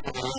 Thank you.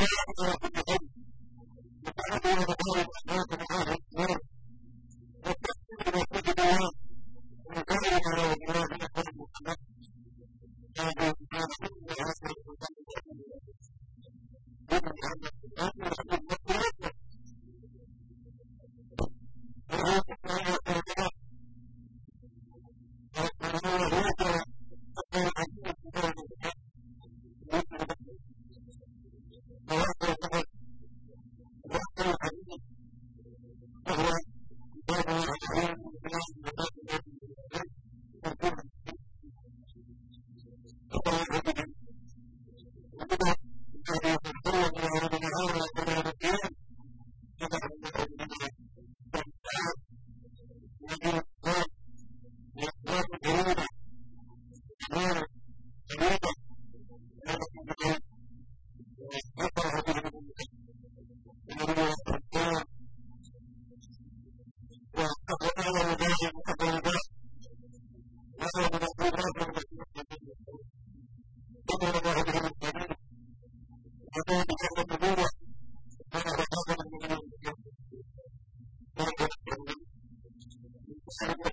Thank you. Thank you.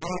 Thank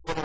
por el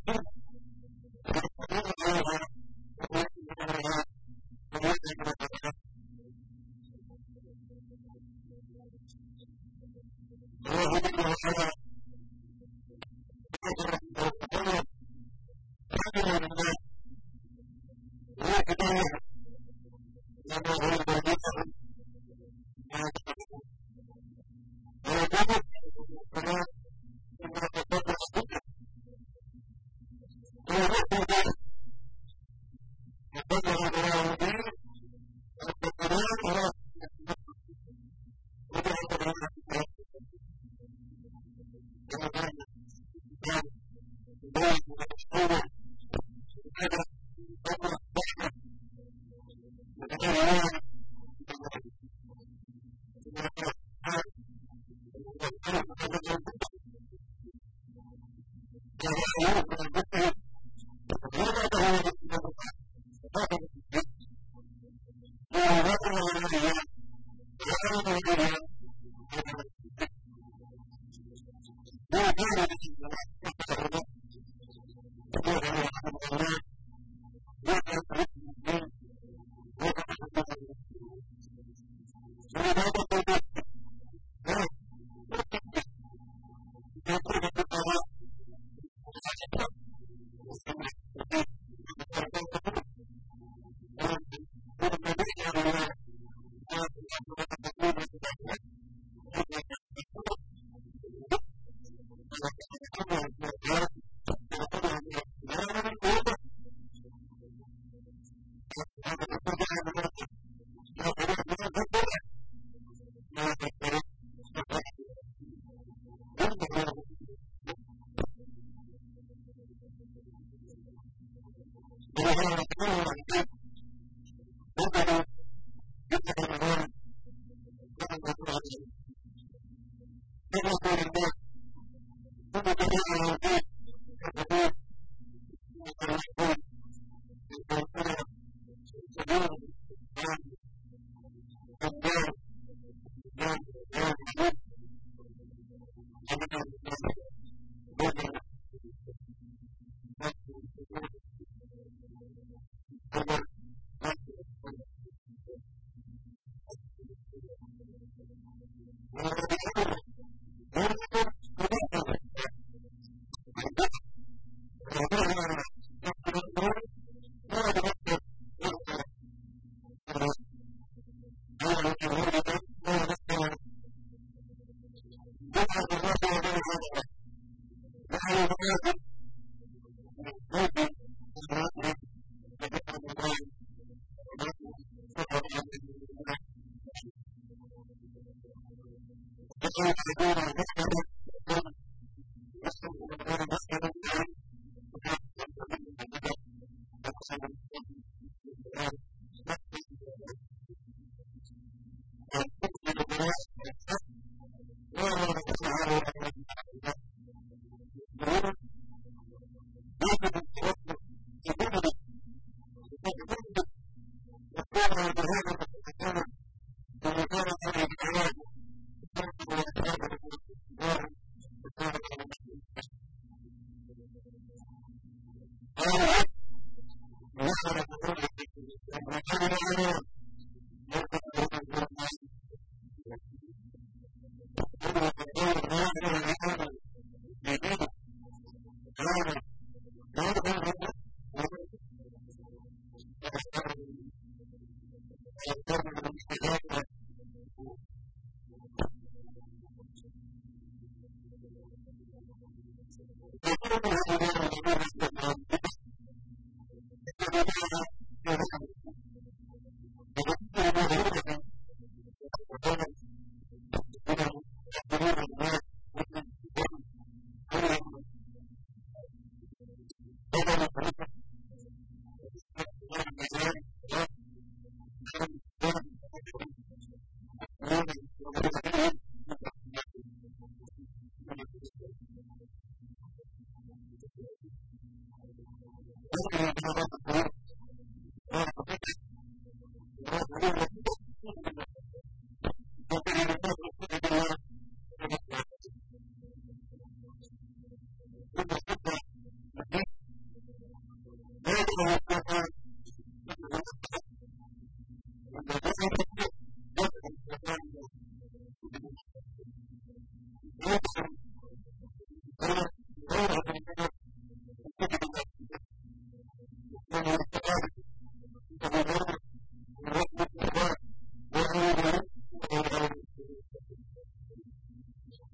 Not only that,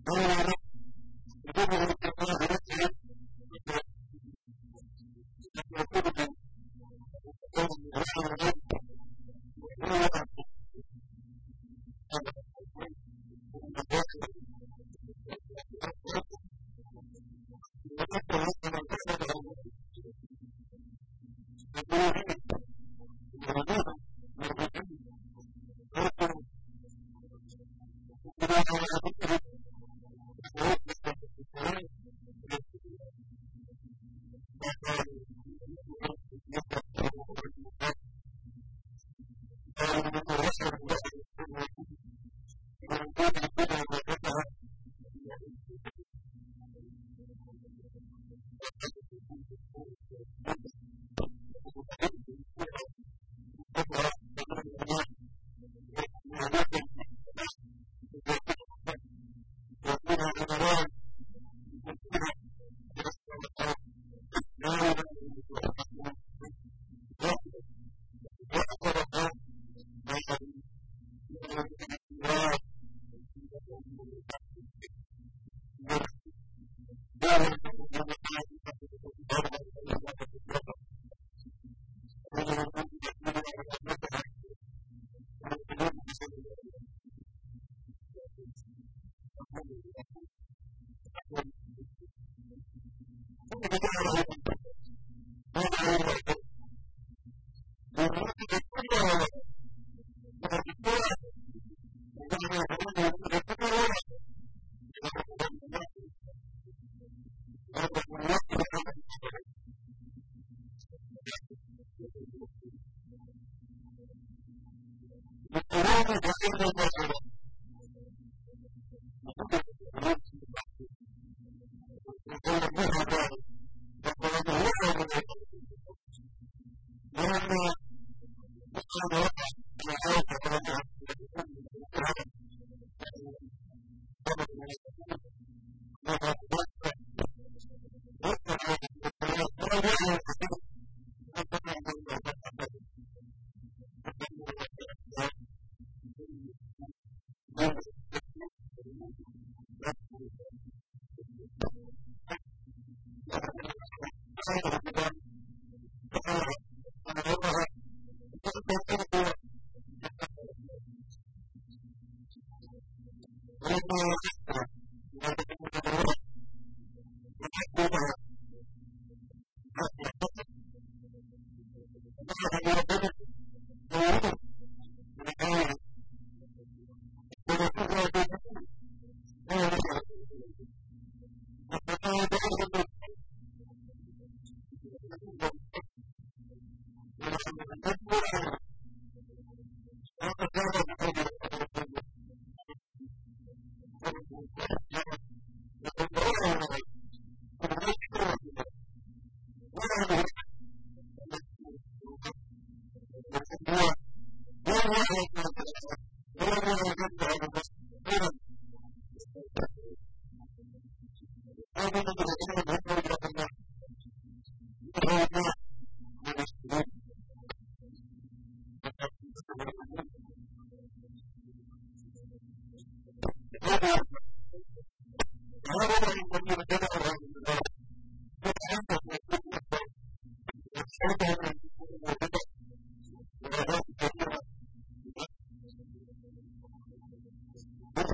Thank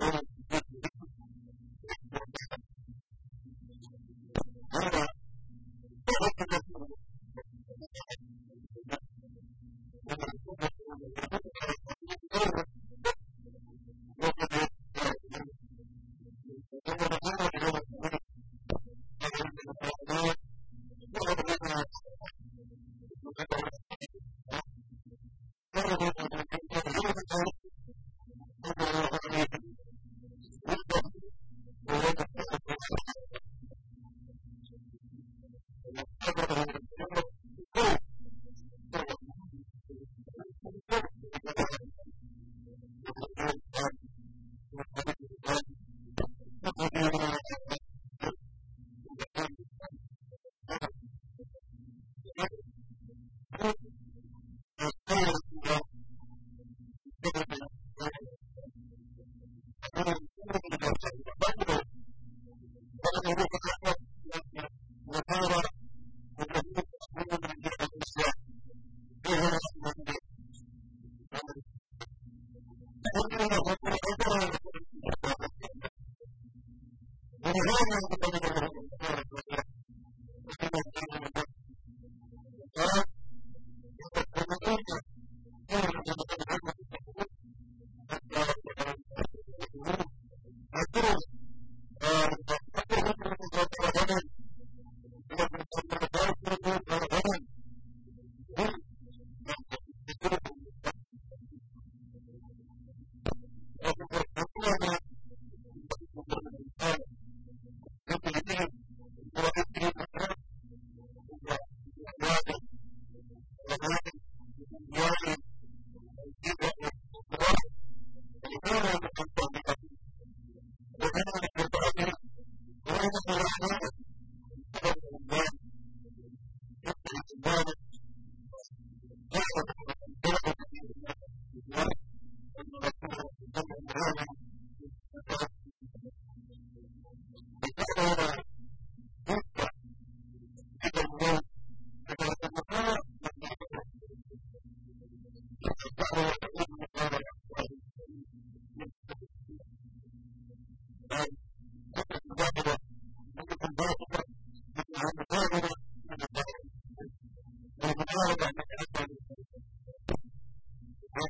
Thank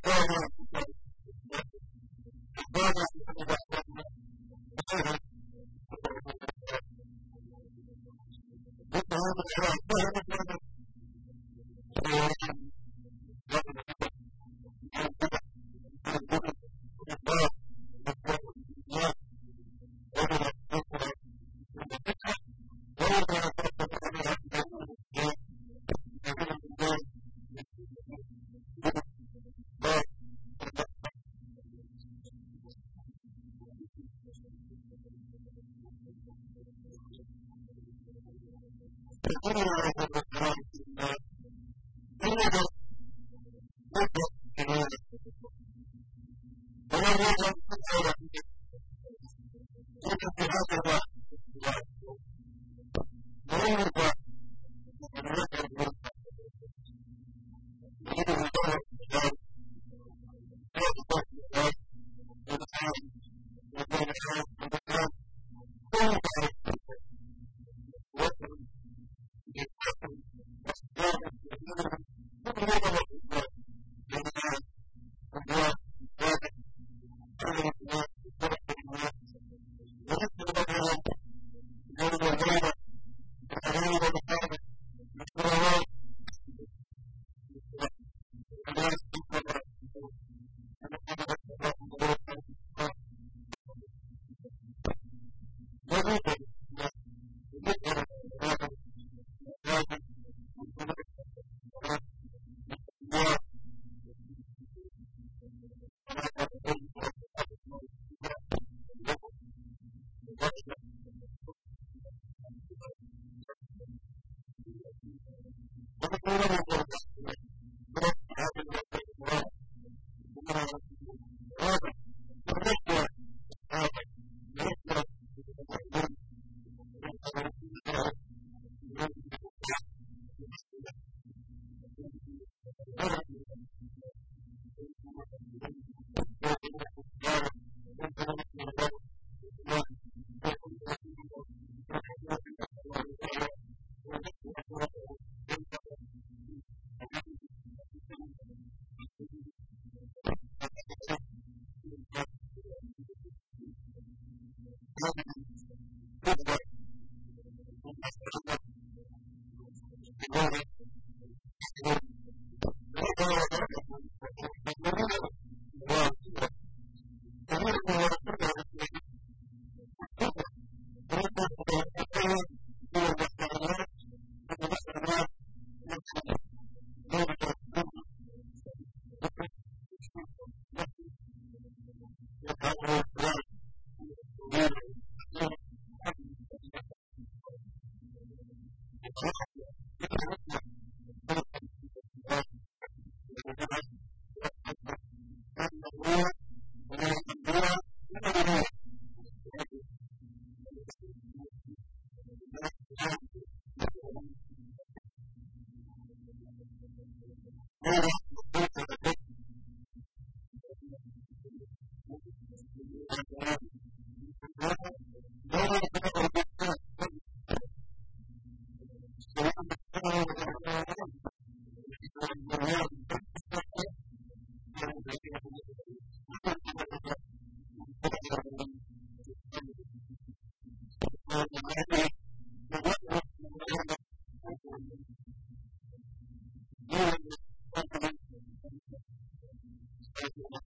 Thank you. Thank you.